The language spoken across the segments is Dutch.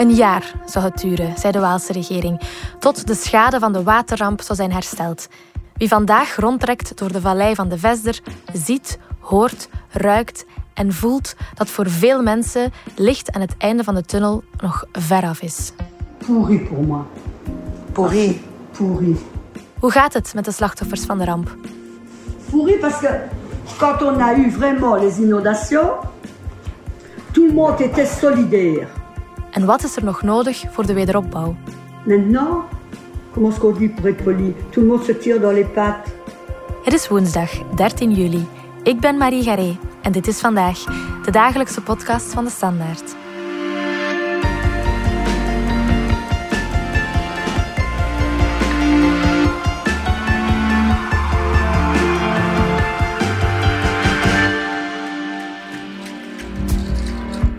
Een jaar zou het duren, zei de Waalse regering, tot de schade van de waterramp zou zijn hersteld. Wie vandaag rondtrekt door de vallei van de Vesder, ziet, hoort, ruikt en voelt dat voor veel mensen licht aan het einde van de tunnel nog veraf is. Pourri pour moi. Pourri. Pourri. Hoe gaat het met de slachtoffers van de ramp? Pourri parce que quand on a eu vraiment les inondations, tout le monde était solidaire. En wat is er nog nodig voor de wederopbouw? Maintenant, comment est-ce qu'on dit pour être poli Tout le monde se tire dans les pattes. Het is woensdag 13 juli. Ik ben Marie Garé en dit is vandaag de dagelijkse podcast van de Standaard.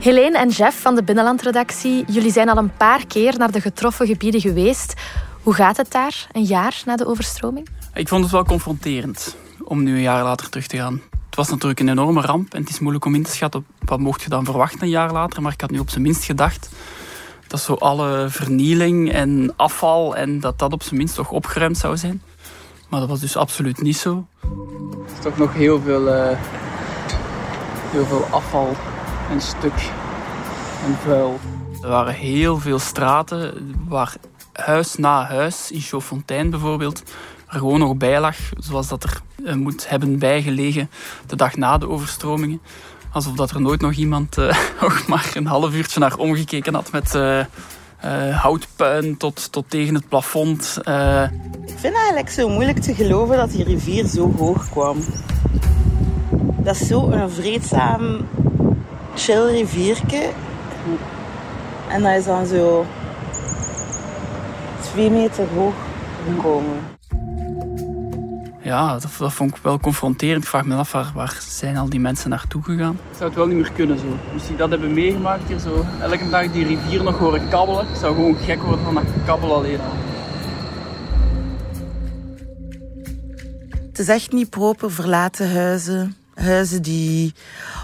Helene en Jeff van de Binnenlandredactie, jullie zijn al een paar keer naar de getroffen gebieden geweest. Hoe gaat het daar, een jaar na de overstroming? Ik vond het wel confronterend om nu een jaar later terug te gaan. Het was natuurlijk een enorme ramp en het is moeilijk om in te schatten wat mocht je dan verwachten een jaar later. Maar ik had nu op zijn minst gedacht dat zo alle vernieling en afval en dat dat op zijn minst toch opgeruimd zou zijn. Maar dat was dus absoluut niet zo. Er is toch nog heel veel, uh, heel veel afval en stuk en vuil. Er waren heel veel straten waar huis na huis, in Chauffontein bijvoorbeeld, er gewoon nog bij lag, zoals dat er uh, moet hebben bijgelegen de dag na de overstromingen. Alsof dat er nooit nog iemand uh, nog maar een half uurtje naar omgekeken had met uh, houtpuin tot, tot tegen het plafond. Ik vind het eigenlijk zo moeilijk te geloven dat die rivier zo hoog kwam. Dat is zo een vreedzaam, chill rivierke. En dat is dan zo twee meter hoog gekomen. Ja, dat, dat, vond ik wel confronterend. Ik vraag me af, waar, waar, zijn al die mensen naartoe gegaan? Ik zou het wel niet meer kunnen zo. Moest ik dat hebben meegemaakt hier zo, elke dag die rivier nog horen kabbelen. Ik zou gewoon gek worden van dat kabbel alleen al. Het is echt niet proper verlaten huizen. Huizen die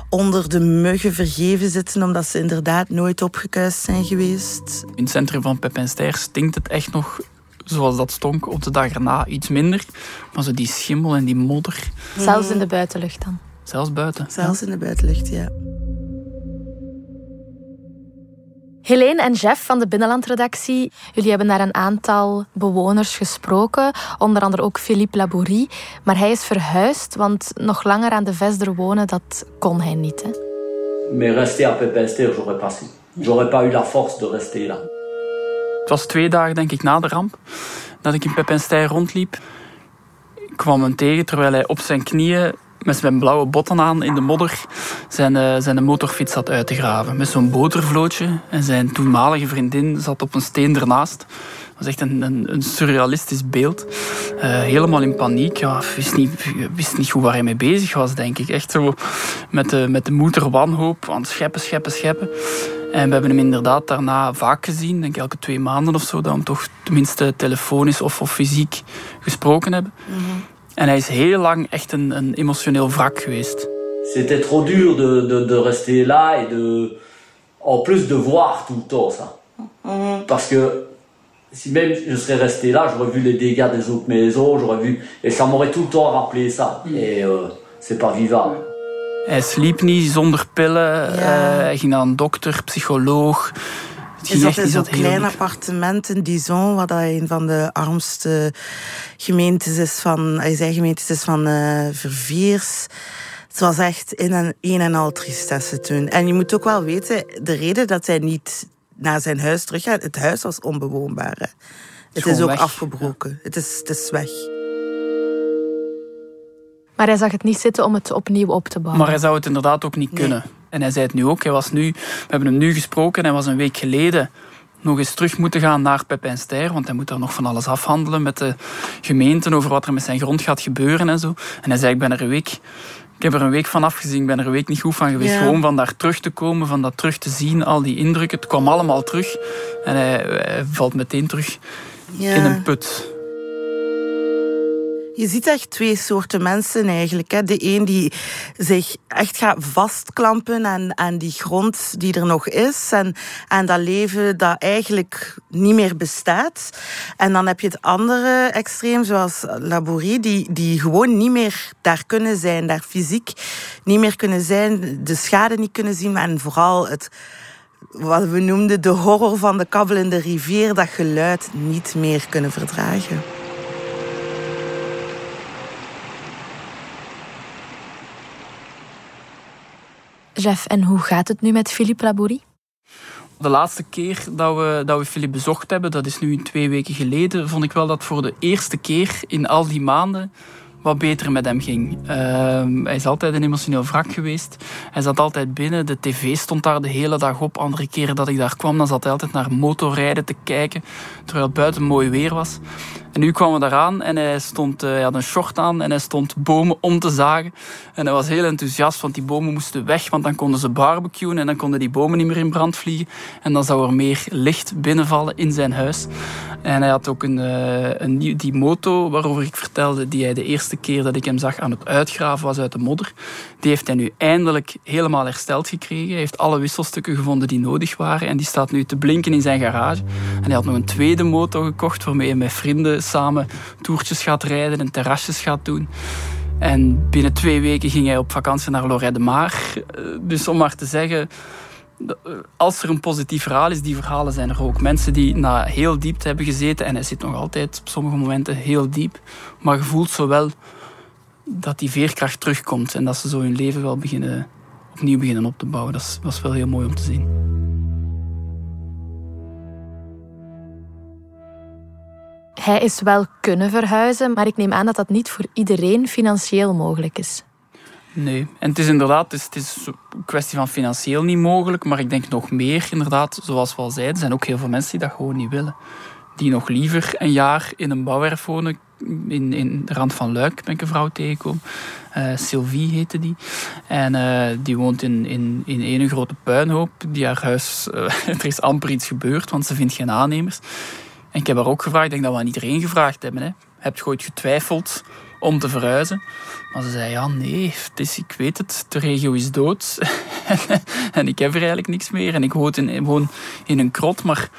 onder de muggen vergeven zitten omdat ze inderdaad nooit opgekuist zijn geweest. In het centrum van Pepinster stinkt het echt nog zoals dat stonk op de dag erna iets minder. Maar zo die schimmel en die modder. Zelfs in de buitenlucht dan? Zelfs buiten. Zelfs in de buitenlucht, ja. Helene en Jeff van de Binnenlandredactie, jullie hebben naar een aantal bewoners gesproken, onder andere ook Philippe Labourie. Maar hij is verhuisd, want nog langer aan de Vesder wonen, dat kon hij niet. Hè? Mais rester à Pepinster, j'aurais pas, j'aurais pas eu la force de rester là. Het was twee dagen, denk ik, na de ramp, dat ik in Pepinster rondliep. Ik kwam hem tegen terwijl hij op zijn knieën met zijn blauwe botten aan in de modder zijn, uh, zijn motorfiets had uit te graven. Met zo'n botervlootje. En zijn toenmalige vriendin zat op een steen ernaast. Dat was echt een, een, een surrealistisch beeld. Uh, helemaal in paniek. Ja, wist, niet, wist niet goed waar hij mee bezig was, denk ik. Echt zo met de, met de moeder wanhoop aan het scheppen, scheppen, scheppen. En we hebben hem inderdaad daarna vaak gezien, denk elke twee maanden of zo, dat we hem toch tenminste telefonisch of, of fysiek gesproken hebben. -hmm. En hij is heel lang echt een, een emotioneel wrak geweest. C'était trop dur de, de, de rester là et de, en plus de voir tout le temps ça. -hmm. Parce que si même je serais resté là, j'aurais vu les dégâts des autres maisons, j'aurais vu, et ça m'aurait tout le temps rappelé ça. Mm. Et euh, c'est pas vivable. Hij sliep niet zonder pillen, ja. uh, hij ging naar een dokter, psycholoog. Ging zat in zo'n klein appartement in Dizon, wat een van de armste gemeentes is van, hij zei gemeentes is van uh, Verviers. Het was echt in een, een en al tristesse toen. En je moet ook wel weten, de reden dat hij niet naar zijn huis teruggaat, het huis was onbewoonbaar. Hè. Het is ook weg. afgebroken. Het is, het is weg. Maar hij zag het niet zitten om het opnieuw op te bouwen. Maar hij zou het inderdaad ook niet kunnen. En hij zei het nu ook. Hij was nu, we hebben hem nu gesproken. Hij was een week geleden nog eens terug moeten gaan naar Pepinster. Want hij moet daar nog van alles afhandelen met de gemeenten over wat er met zijn grond gaat gebeuren en zo. En hij zei, ik ben er een week... Ik heb er een week van afgezien, ik ben er een week niet goed van geweest. Ja. Gewoon van daar terug te komen, van dat terug te zien, al die indrukken. Het kwam allemaal terug. En hij, hij valt meteen terug ja. in een put. Je ziet echt twee soorten mensen eigenlijk. Hè. De een die zich echt gaat vastklampen aan, aan die grond die er nog is. En aan dat leven dat eigenlijk niet meer bestaat. En dan heb je het andere extreem, zoals Labourie, die, die gewoon niet meer daar kunnen zijn. Daar fysiek niet meer kunnen zijn. De schade niet kunnen zien. En vooral het wat we noemden de horror van de kabbelende rivier, dat geluid niet meer kunnen verdragen. Jeff, en hoe gaat het nu met Philippe Labourie? De laatste keer dat we, dat we Philippe bezocht hebben, dat is nu twee weken geleden, vond ik wel dat voor de eerste keer in al die maanden wat beter met hem ging. Ehm, hij is altijd een emotioneel wrak geweest. Hij zat altijd binnen. De tv stond daar de hele dag op. Andere keren dat ik daar kwam, dan zat hij altijd naar motorrijden te kijken. Terwijl het buiten mooi weer was. En nu kwamen we eraan en hij, stond, uh, hij had een short aan en hij stond bomen om te zagen. En hij was heel enthousiast, want die bomen moesten weg, want dan konden ze barbecuen en dan konden die bomen niet meer in brand vliegen. En dan zou er meer licht binnenvallen in zijn huis. En hij had ook een, uh, een die moto waarover ik vertelde, die hij de eerste keer dat ik hem zag aan het uitgraven was uit de modder. Die heeft hij nu eindelijk helemaal hersteld gekregen. Hij heeft alle wisselstukken gevonden die nodig waren en die staat nu te blinken in zijn garage. En hij had nog een tweede moto gekocht waarmee hij met vrienden samen toertjes gaat rijden en terrasjes gaat doen. En binnen twee weken ging hij op vakantie naar Lorette de Maar. Eh, dus om maar te zeggen, eh, als er een positief verhaal is, die verhalen zijn er ook. Mensen die na heel diep hebben gezeten, en hij zit nog altijd op sommige momenten heel diep, maar je voelt zo wel dat die veerkracht terugkomt en dat ze zo hun leven wel beginnen, opnieuw beginnen op te bouwen. Dat was wel heel mooi om te zien. Hij is wel kunnen verhuizen, maar ik neem aan dat dat niet voor iedereen financieel mogelijk is. Nee, en het is inderdaad het is, een kwestie van financieel niet mogelijk, maar ik denk nog meer, inderdaad, zoals we al zeiden, er zijn ook heel veel mensen die dat gewoon niet willen. Die nog liever een jaar in een bouwwerf wonen, in, in de rand van Luik ben ik een vrouw tegengekomen. Uh, Sylvie heette die. En uh, die woont in, in, in een grote puinhoop. Die haar huis, uh, er is amper iets gebeurd, want ze vindt geen aannemers. En ik heb haar ook gevraagd, ik denk dat we aan iedereen gevraagd hebben. Hè. Heb je ooit getwijfeld om te verhuizen? Maar ze zei, ja, nee, het is, ik weet het, de regio is dood. en ik heb er eigenlijk niks meer. En ik woon in, woon in een krot, maar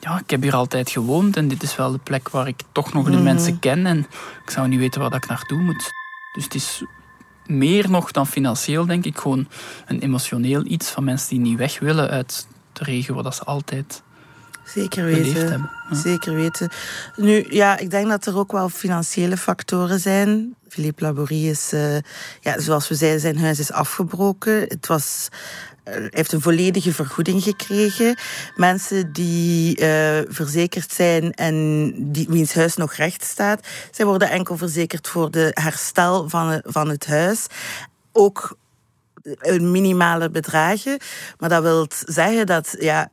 ja, ik heb hier altijd gewoond. En dit is wel de plek waar ik toch nog de mhm. mensen ken. En ik zou niet weten wat ik naartoe moet. Dus het is meer nog dan financieel, denk ik, gewoon een emotioneel iets van mensen die niet weg willen uit de regio waar dat ze altijd Zeker weten. Zeker weten. Nu, ja, ik denk dat er ook wel financiële factoren zijn. Philippe Labourie is, uh, ja, zoals we zeiden, zijn huis is afgebroken. Het was eh, hij heeft een volledige vergoeding gekregen. Mensen die uh, verzekerd zijn en die, wiens huis nog recht staat, zij worden enkel verzekerd voor de herstel van, van het huis. Ook een minimale bedragen. Maar dat wil zeggen dat ja,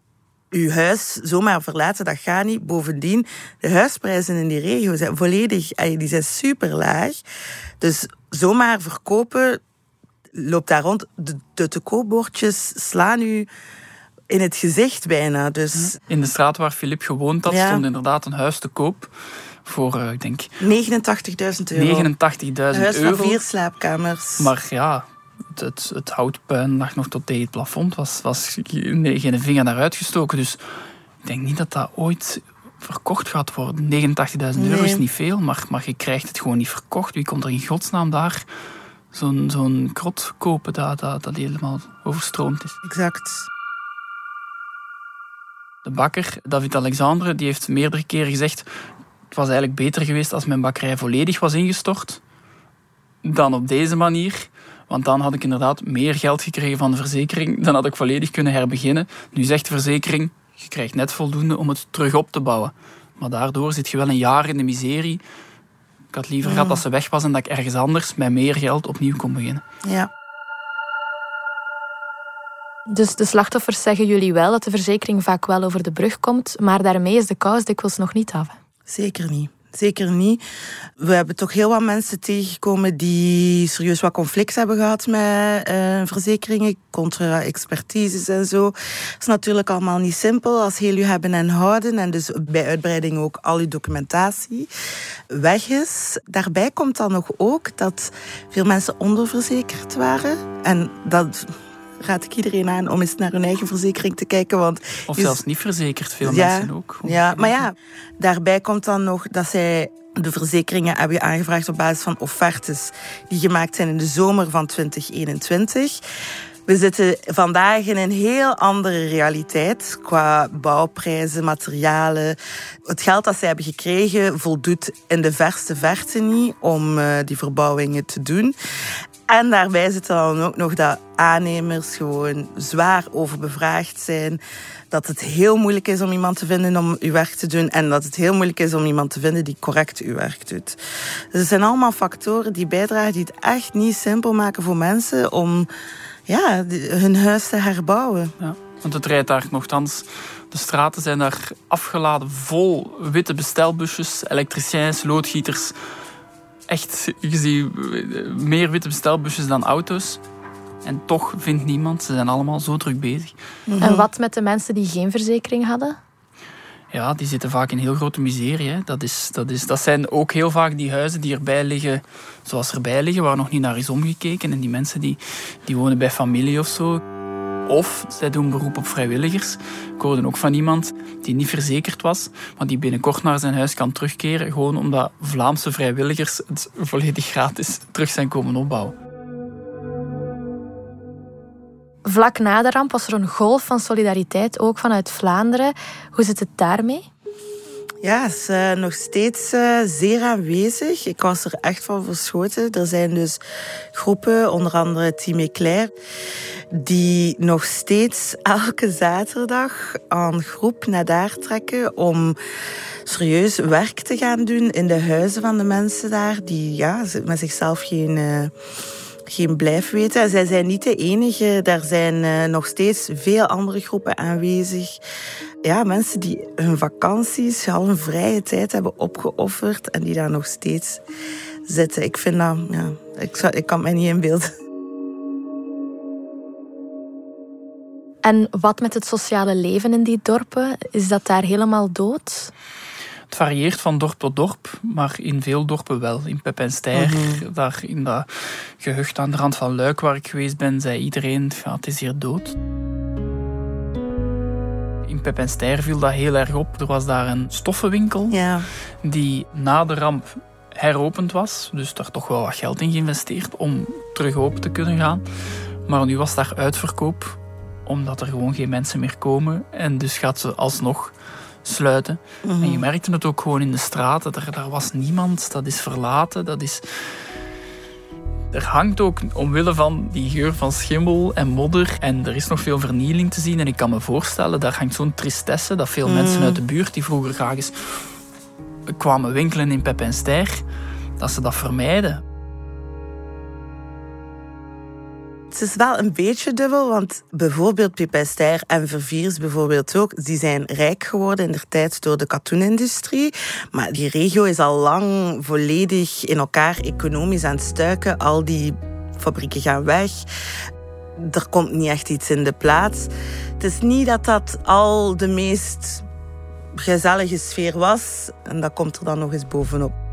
uw huis zomaar verlaten, dat gaat niet. Bovendien, de huisprijzen in die regio zijn volledig, die zijn super laag. Dus zomaar verkopen loopt daar rond. De, de te koopbordjes slaan u in het gezicht bijna. Dus... In de straat waar Filip gewoond had, stond inderdaad een huis te koop. Voor, uh, ik denk... 89.000 euro. 89.000 euro. Een huis van vier slaapkamers. Maar ja, het, het, houtpuin lag nog tot tegen het plafond. Was, was geen vinger naar uitgestoken. Dus ik denk niet dat dat ooit verkocht gaat worden. 89.000 euro is niet veel, maar, maar je krijgt het gewoon niet verkocht. Wie komt er in godsnaam daar zo'n zo'n krot kopen dat, dat, dat helemaal overstroomd is? Exact. De bakker, David Alexandre, die heeft meerdere keren gezegd... Het was eigenlijk beter geweest als mijn bakkerij volledig was ingestort dan op deze manier. Want dan had ik inderdaad meer geld gekregen van de verzekering. Dan had ik volledig kunnen herbeginnen. Nu zegt de verzekering, je krijgt net voldoende om het terug op te bouwen. Maar daardoor zit je wel een jaar in de miserie. Ik had liever gehad dat ze weg was en dat ik ergens anders met meer geld opnieuw kon beginnen. Ja. Dus de slachtoffers zeggen jullie wel dat de verzekering vaak wel over de brug komt, maar daarmee is de kous dikwijls nog niet af. Zeker niet. Zeker niet. We hebben toch heel wat mensen tegengekomen die serieus wat conflict hebben gehad met uh, verzekeringen, contra-expertises en zo. Het is natuurlijk allemaal niet simpel als heel je hebben en houden en dus bij uitbreiding ook al je documentatie weg is. Daarbij komt dan nog ook dat veel mensen onderverzekerd waren en dat raad ik iedereen aan om eens naar hun eigen verzekering te kijken. Want of zelfs niet verzekerd, veel mensen ook. Ja, maar ja, daarbij komt dan nog dat zij de verzekeringen hebben aangevraagd op basis van offertes die gemaakt zijn in de zomer van 2021. We zitten vandaag in een heel andere realiteit qua bouwprijzen, materialen. Het geld dat zij hebben gekregen voldoet in de verste verte niet om uh, die verbouwingen te doen. En daarbij zit dan ook nog dat aannemers gewoon zwaar overbevraagd zijn. Dat het heel moeilijk is om iemand te vinden om uw werk te doen. En dat het heel moeilijk is om iemand te vinden die correct uw werk doet. Dus het zijn allemaal factoren die bijdragen die het echt niet simpel maken voor mensen om ja, hun huis te herbouwen. Ja, want het rijdt daar nogthans. De straten zijn daar afgeladen vol witte bestelbusjes, elektriciens, loodgieters echt, je ziet meer witte bestelbusjes dan auto's. En toch vindt niemand, ze zijn allemaal zo druk bezig. Mhm. En wat met de mensen die geen verzekering hadden? Ja, die zitten vaak in heel grote miserie. Hè. Dat, is, dat, is, dat zijn ook heel vaak die huizen die erbij liggen, zoals erbij liggen, waar nog niet naar is omgekeken. En die mensen die, die wonen bij familie of zo. Of zij doen beroep op vrijwilligers. Ik hoorde ook van iemand die niet verzekerd was, maar die binnenkort naar zijn huis kan terugkeren, gewoon omdat Vlaamse vrijwilligers het volledig gratis terug zijn komen opbouwen. Vlak na de ramp was er een golf van solidariteit, ook vanuit Vlaanderen. Hoe zit het daarmee? Ja, is uh, nog steeds uh, zeer aanwezig. Ik was er echt van verschoten. Er zijn dus groepen, onder andere Team Eclair, die nog steeds elke zaterdag aan groep naar daar trekken om serieus werk te gaan doen in de huizen van de mensen daar, die ja, met zichzelf geen... Uh, geen blijf weten. Zij zijn niet de enige. Er zijn uh, nog steeds veel andere groepen aanwezig ja, mensen die hun vakanties, al hun vrije tijd hebben opgeofferd en die daar nog steeds zitten. Ik vind dat, ja, ik, ik kan mij niet inbeelden. En wat met het sociale leven in die dorpen? Is dat daar helemaal dood? Het varieert van dorp tot dorp, maar in veel dorpen wel. In Peppenstijr, mm daar in dat gehucht aan de rand van Luik waar ik geweest ben, zei iedereen, ja, het is hier dood. In Peppenstijr viel dat heel erg op. Er was daar een stoffenwinkel ja. die na de ramp heropend was. Dus daar toch wel wat geld in geïnvesteerd om terug open te kunnen gaan. Maar nu was daar uitverkoop, omdat er gewoon geen mensen meer komen. En dus gaat ze alsnog sluiten. En je mhm. merkte het ook gewoon in de straten. Daar, daar was niemand. Dat is verlaten. Dat is er hangt ook omwille van die geur van schimmel en modder. En er is nog veel vernieling te zien. En ik kan me voorstellen, daar hangt zo'n tristesse dat veel mensen mm. uit de buurt die vroeger graag eens kwamen winkelen in Pep en Ster, dat ze dat vermijden. Het is wel een beetje dubbel, want bijvoorbeeld Pipestijr en Verviers bijvoorbeeld ook, die zijn rijk geworden in de tijd door de katoenindustrie. Maar die regio is al lang volledig in elkaar economisch aan het stuiken. Al die fabrieken gaan weg. Er komt niet echt iets in de plaats. Het is niet dat dat al de meest gezellige sfeer was. En dat komt er dan nog eens bovenop.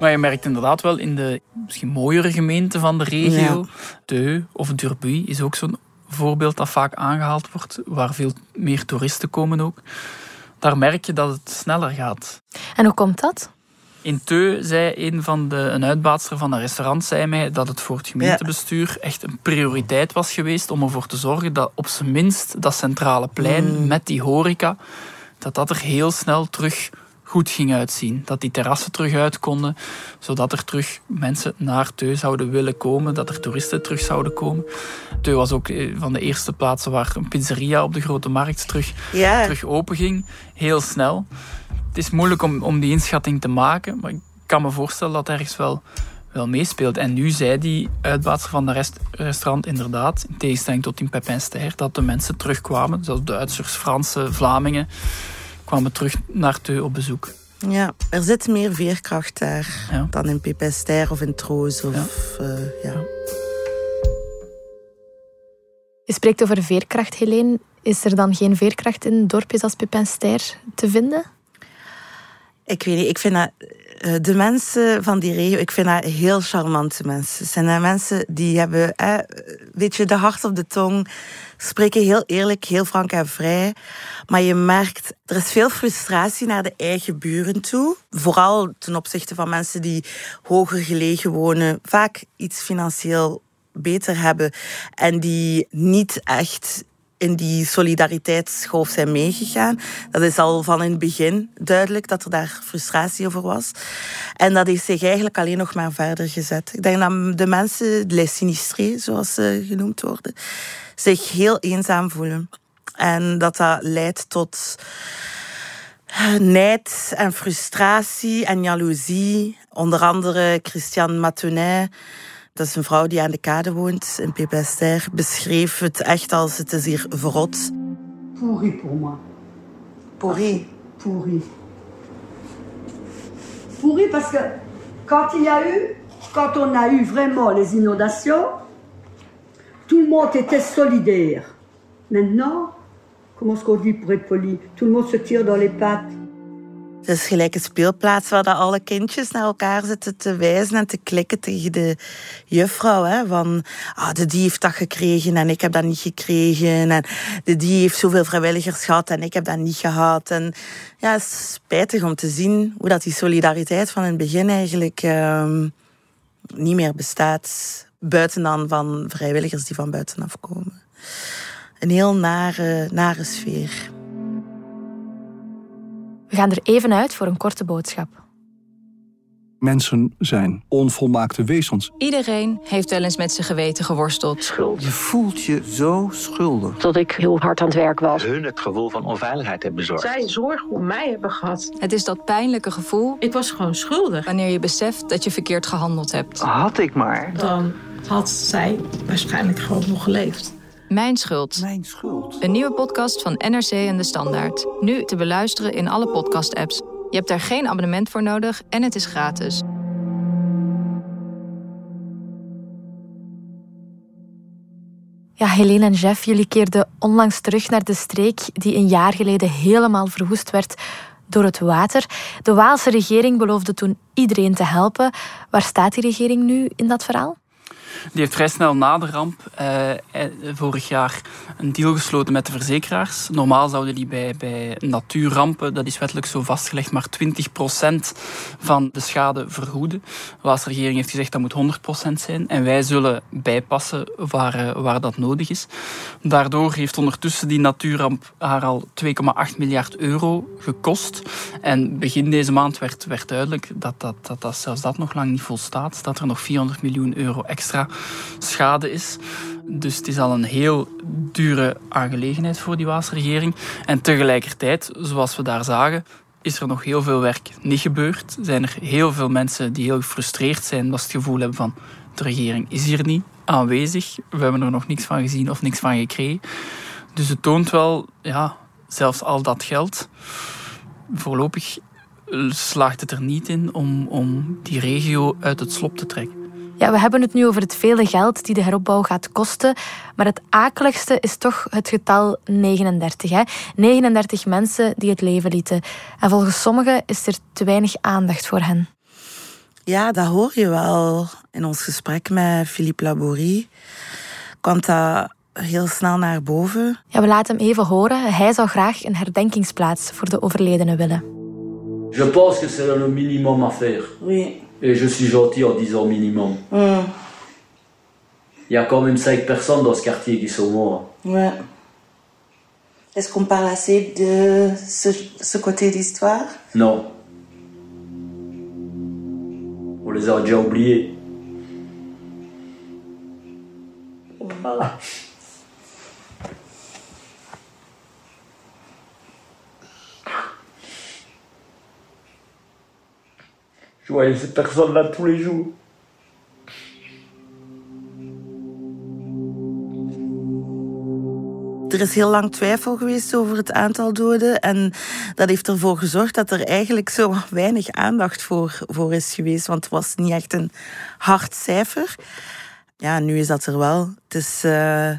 Maar je merkt inderdaad wel in de misschien mooiere gemeenten van de regio. Ja. Teu of Durbuy is ook zo'n voorbeeld dat vaak aangehaald wordt, waar veel meer toeristen komen ook. Daar merk je dat het sneller gaat. En hoe komt dat? In Teu zei een van de een uitbaatster van een restaurant zei mij dat het voor het gemeentebestuur echt een prioriteit was geweest om ervoor te zorgen dat op zijn minst dat centrale plein mm. met die horeca dat dat er heel snel terug goed ging uitzien. Dat die terrassen terug uit konden, zodat er terug mensen naar Teu zouden willen komen, dat er toeristen terug zouden komen. Teu was ook eh, van de eerste plaatsen waar een pizzeria op de Grote Markt terug, terug open ging, heel snel. Het is moeilijk om, om die inschatting te maken, maar ik kan me voorstellen dat ergens wel wel meespeelt. En nu zei die uitbater van de rest, restaurant inderdaad, in tegenstelling tot in Pepin Ster, dat de mensen terugkwamen, zoals Duitsers, Fransen, Vlamingen, kwamen terug naar Teu op bezoek. Ja, er zit meer veerkracht daar dan in Pepin Ster of in Troos. Of, ja. Uh, ja. Je spreekt over veerkracht, Helene. Is er dan geen veerkracht in dorpjes als Pepin Ster te vinden? Ik weet niet, ik vind eh, de mensen van die regio, ik vind dat heel charmante mensen. Het zijn mensen die hebben, eh, weet je, de hart op de tong, spreken heel eerlijk, heel frank en vrij. Maar je merkt, er is veel frustratie naar de eigen buren toe. Vooral ten opzichte van mensen die hoger gelegen wonen, vaak iets financieel beter hebben en die niet echt in die solidariteitsschoof zijn meegegaan. Dat is al van in het begin duidelijk dat er daar frustratie over was. En dat heeft zich eigenlijk alleen nog maar verder gezet. Ik denk dat de mensen, les sinistrés zoals ze genoemd worden, zich heel eenzaam voelen. En dat dat leidt tot nijd en frustratie en jaloezie. Onder andere Christian Matonet dat is een vrouw die aan de kade woont in Pépester. Beschreef het echt als het is hier verrot. Pourri pour moi. Pourri? Pourri. Pourri parce que quand il y a eu, quand on a eu vraiment les inondations, tout le monde était solidaire. Maintenant, comment est-ce qu'on dit pour être poli? Tout le monde se tire dans les pattes. Het is gelijk een speelplaats waar alle kindjes naar elkaar zitten te wijzen en te klikken tegen de juffrouw. Hè, van, ah, de die heeft dat gekregen en ik heb dat niet gekregen. En de die heeft zoveel vrijwilligers gehad en ik heb dat niet gehad. En ja, het is spijtig om te zien hoe dat die solidariteit van in het begin eigenlijk ehm, niet meer bestaat. Buiten dan van vrijwilligers die van buitenaf komen. Een heel nare, nare sfeer. We gaan er even uit voor een korte boodschap. Mensen zijn onvolmaakte wezens. Iedereen heeft wel eens met zijn geweten geworsteld. Schuld. Je voelt je zo schuldig. Dat ik heel hard aan het werk was. Hun het gevoel van onveiligheid hebben bezorgd. Zij zorg om mij hebben gehad. Het is dat pijnlijke gevoel. Ik was gewoon schuldig. Wanneer je beseft dat je verkeerd gehandeld hebt. Had ik maar. Dan had zij waarschijnlijk gewoon nog geleefd. Mijn schuld. Mijn schuld. Een nieuwe podcast van NRC en De Standaard. Nu te beluisteren in alle podcast-apps. Je hebt daar geen abonnement voor nodig en het is gratis. Ja, Helene en Jeff, jullie keerden onlangs terug naar de streek die een jaar geleden helemaal verwoest werd door het water. De Waalse regering beloofde toen iedereen te helpen. Waar staat die regering nu in dat verhaal? Die heeft vrij snel na de ramp eh, eh, vorig jaar een deal gesloten met de verzekeraars. Normaal zouden die bij, bij natuurrampen, dat is wettelijk zo vastgelegd, maar 20% van de schade vergoeden. De regering heeft gezegd dat moet 100% zijn. En wij zullen bijpassen waar, eh, waar dat nodig is. Daardoor heeft ondertussen die natuurramp haar al 2,8 miljard euro gekost. En begin deze maand werd, werd duidelijk dat, dat, dat, dat zelfs dat nog lang niet volstaat. Dat er nog 400 miljoen euro extra schade is. Dus het is al een heel dure aangelegenheid voor die Waalse regering. En tegelijkertijd, zoals we daar zagen, is er nog heel veel werk niet gebeurd. Zijn er heel veel mensen die heel gefrustreerd zijn, omdat ze het gevoel hebben van de regering is hier niet aanwezig. We hebben er nog niks van gezien of niks van gekregen. Dus het toont wel, ja, zelfs al dat geld, voorlopig slaagt het er niet in om, om die regio uit het slop te trekken. Ja, we hebben het nu over het vele geld die de heropbouw gaat kosten. Maar het akeligste is toch het getal 39. Hè? 39 mensen die het leven lieten. En volgens sommigen is er te weinig aandacht voor hen. Ja, dat hoor je wel. In ons gesprek met Philippe Labourie kwam dat heel snel naar boven. Ja, we laten hem even horen. Hij zou graag een herdenkingsplaats voor de overledenen willen. Je pense que c'est le minimum à faire. Oui. Et je suis gentil en disant minimum. Mm. Il y a quand même 5 personnes dans ce quartier qui sont morts. Ouais. Est-ce qu'on parle assez de ce, ce côté d'histoire Non. On les a déjà oubliés. Voilà. Je voyais ces personnes-là tous les jours. Er is heel lang twijfel geweest over het aantal doden. En dat heeft ervoor gezorgd dat er eigenlijk zo weinig aandacht voor, voor is geweest. Want het was niet echt een hard cijfer. Ja, nu is dat er wel. Het is eh,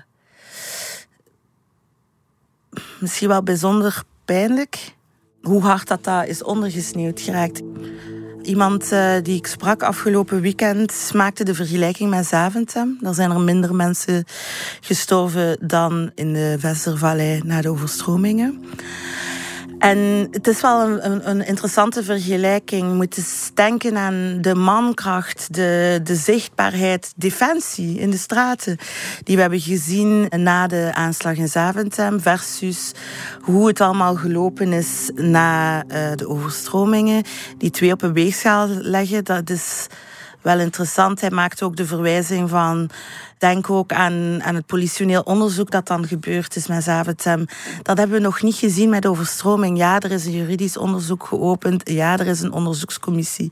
misschien wel bijzonder pijnlijk hoe hard dat, dat is ondergesneeuwd geraakt. Iemand uh, die ik sprak afgelopen weekend maakte de vergelijking met Zaventem. Er zijn er minder mensen gestorven dan in de Westervallei na de overstromingen. En het is wel een, een, interessante vergelijking. Je moet denken aan de mankracht, de, de zichtbaarheid, defensie in de straten. Die we hebben gezien na de aanslag in Zaventem. Versus hoe het allemaal gelopen is na uh, de overstromingen. Die twee op een weegschaal leggen, dat is wel interessant. Hij maakt ook de verwijzing van Denk ook aan, aan het politioneel onderzoek dat dan gebeurd is met Zaventem. Dat hebben we nog niet gezien met overstroming. Ja, er is een juridisch onderzoek geopend. Ja, er is een onderzoekscommissie.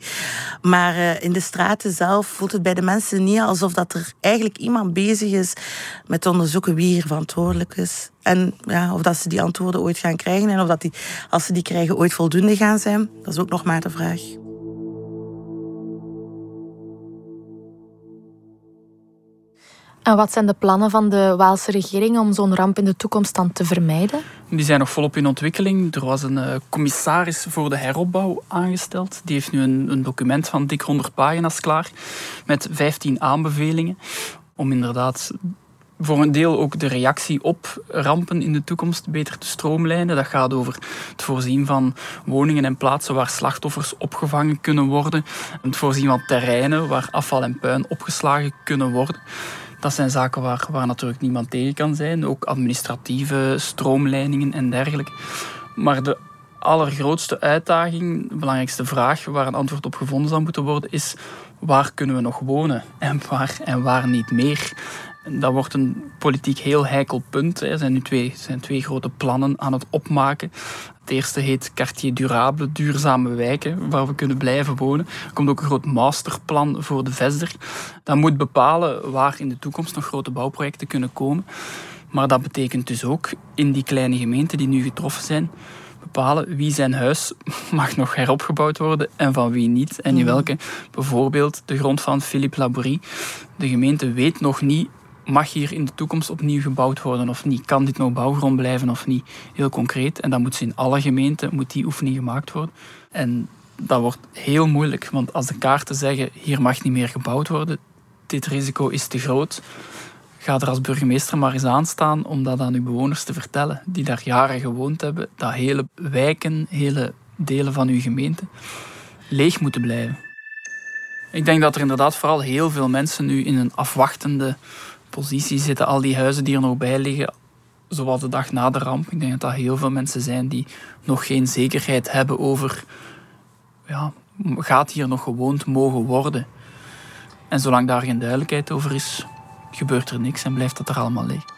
Maar uh, in de straten zelf voelt het bij de mensen niet alsof dat er eigenlijk iemand bezig is met onderzoeken wie hier verantwoordelijk is. En ja, of dat ze die antwoorden ooit gaan krijgen en of dat die, als ze die krijgen, ooit voldoende gaan zijn. Dat is ook nog maar de vraag. En wat zijn de plannen van de Waalse regering om zo'n ramp in de toekomst dan te vermijden? Die zijn nog volop in ontwikkeling. Er was een uh, commissaris voor de heropbouw aangesteld. Die heeft nu een, een document van dik 100 pagina's klaar met 15 aanbevelingen om inderdaad voor een deel ook de reactie op rampen in de toekomst beter te stroomlijnen. Dat gaat over het voorzien van woningen en plaatsen waar slachtoffers opgevangen kunnen worden. Het voorzien van terreinen waar afval en puin opgeslagen kunnen worden. Dat zijn zaken waar, natuurlijk niemand tegen kan zijn. Ook administratieve stroomleidingen en dergelijke. Maar de allergrootste uitdaging, de belangrijkste vraag waar een antwoord op gevonden zou moeten worden, is waar kunnen we nog wonen en waar en waar niet meer. Dat wordt een politiek heel heikel punt. Er zijn nu twee, zijn twee grote plannen aan het opmaken. Het eerste heet Quartier Durable, duurzame wijken, waar we kunnen blijven wonen. Er komt ook een groot masterplan voor de Vesder. Dat moet bepalen waar in de toekomst nog grote bouwprojecten kunnen komen. Maar dat betekent dus ook in die kleine gemeenten die nu getroffen zijn, bepalen wie zijn huis mag nog heropgebouwd worden en van wie niet. En in mhm. welke, bijvoorbeeld de grond van Philippe Labourie. De gemeente weet nog niet mag hier in de toekomst opnieuw gebouwd worden of niet? Kan dit nog bouwgrond blijven of niet? Heel concreet. En dan moet ze in alle gemeenten moet die oefening gemaakt worden. En dat wordt heel moeilijk, want als de kaarten zeggen hier mag niet meer gebouwd worden, dit risico is te groot. Ga er als burgemeester maar eens aan staan om dat aan uw bewoners te vertellen, die daar jaren gewoond hebben, dat hele wijken, hele delen van uw gemeente leeg moeten blijven. Ik denk dat er inderdaad vooral heel veel mensen nu in een afwachtende positie zitten al die huizen die er nog bij liggen, zoals de dag na de ramp. Ik denk dat dat heel veel mensen zijn die nog geen zekerheid hebben over, ja, gaat hier nog gewoond mogen worden? En zolang daar geen duidelijkheid over is, gebeurt er niks en blijft dat er allemaal leeg.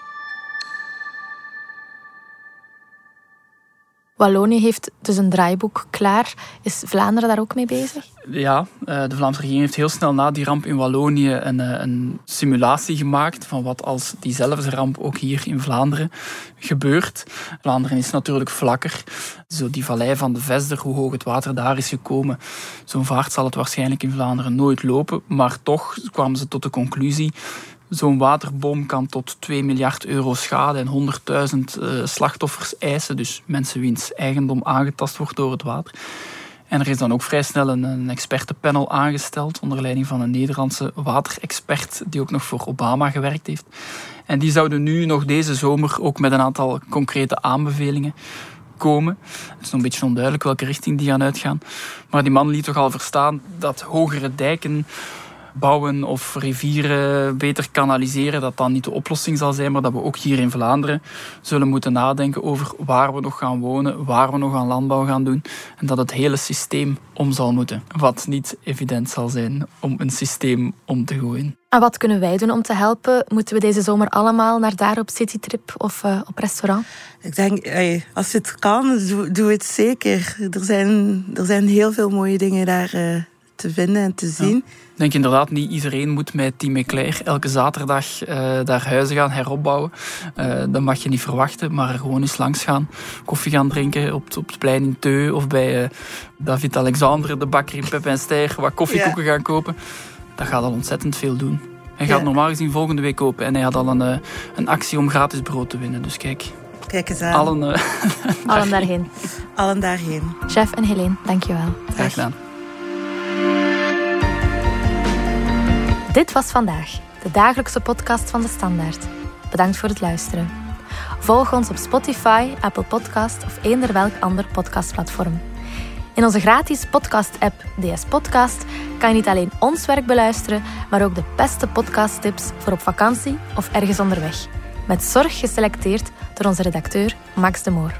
Wallonië heeft dus een draaiboek klaar. Is Vlaanderen daar ook mee bezig? Ja, eh, de Vlaamse regering heeft heel snel na die ramp in Wallonië een, eh, een simulatie gemaakt van wat als diezelfde ramp ook hier in Vlaanderen gebeurt. Vlaanderen is natuurlijk vlakker. Zo die vallei van de Vesder, hoe hoog het water daar is gekomen, zo'n vaart zal het waarschijnlijk in Vlaanderen nooit lopen. Maar toch kwamen ze tot de conclusie Zo'n waterbom kan tot 2 miljard euro schade en 100.000 uh, slachtoffers eisen. Dus mensen wiens eigendom aangetast wordt door het water. En er is dan ook vrij snel een, een expertenpanel aangesteld onder leiding van een Nederlandse waterexpert die ook nog voor Obama gewerkt heeft. En die zouden nu nog deze zomer ook met een aantal concrete aanbevelingen komen. Het is nog een beetje onduidelijk welke richting die gaan uitgaan. Maar die man liet toch al verstaan dat hogere dijken bouwen of rivieren beter kanaliseren, dat dat niet de oplossing zal zijn, maar dat we ook hier in Vlaanderen zullen moeten nadenken over waar we nog gaan wonen, waar we nog aan landbouw gaan doen en dat het hele systeem om zal moeten. Wat niet evident zal zijn om een systeem om te gooien. En wat kunnen wij doen om te helpen? Moeten we deze zomer allemaal naar daar op citytrip of uh, op restaurant? Ik denk, als het kan, doe, het zeker. Er zijn, er zijn heel veel mooie dingen daar uh, te vinden en te zien. Ik denk inderdaad, niet iedereen moet met Team Eclair elke zaterdag uh, daar huizen gaan heropbouwen. Uh, dat mag je niet verwachten, maar gewoon eens langs gaan. Koffie gaan drinken op, op het plein in Teu of bij uh, David Alexander, de bakker in Pep en Steyr, wat koffiekoeken ja. gaan kopen. Dat gaat al ontzettend veel doen. Hij gaat ja. normaal gezien volgende week kopen en hij had al een, een actie om gratis brood te winnen. Dus kijk, Kijk eens aan. Allen, uh, Allen daarheen. Allen daarheen. Chef en Helene, dankjewel. Graag gedaan. Dit was vandaag, de dagelijkse podcast van de Standaard. Bedankt voor het luisteren. Volg ons op Spotify, Apple Podcast of eender welk ander podcastplatform. In onze gratis podcast-app DS Podcast kan je niet alleen ons werk beluisteren, maar ook de beste podcasttips voor op vakantie of ergens onderweg. Met zorg geselecteerd door onze redacteur Max de Moor.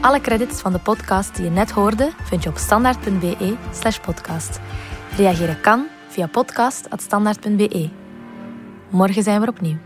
Alle credits van de podcast die je net hoorde vind je op standaard.be/slash podcast. Reageren kan via podcast.standaard.be. Morgen zijn we opnieuw.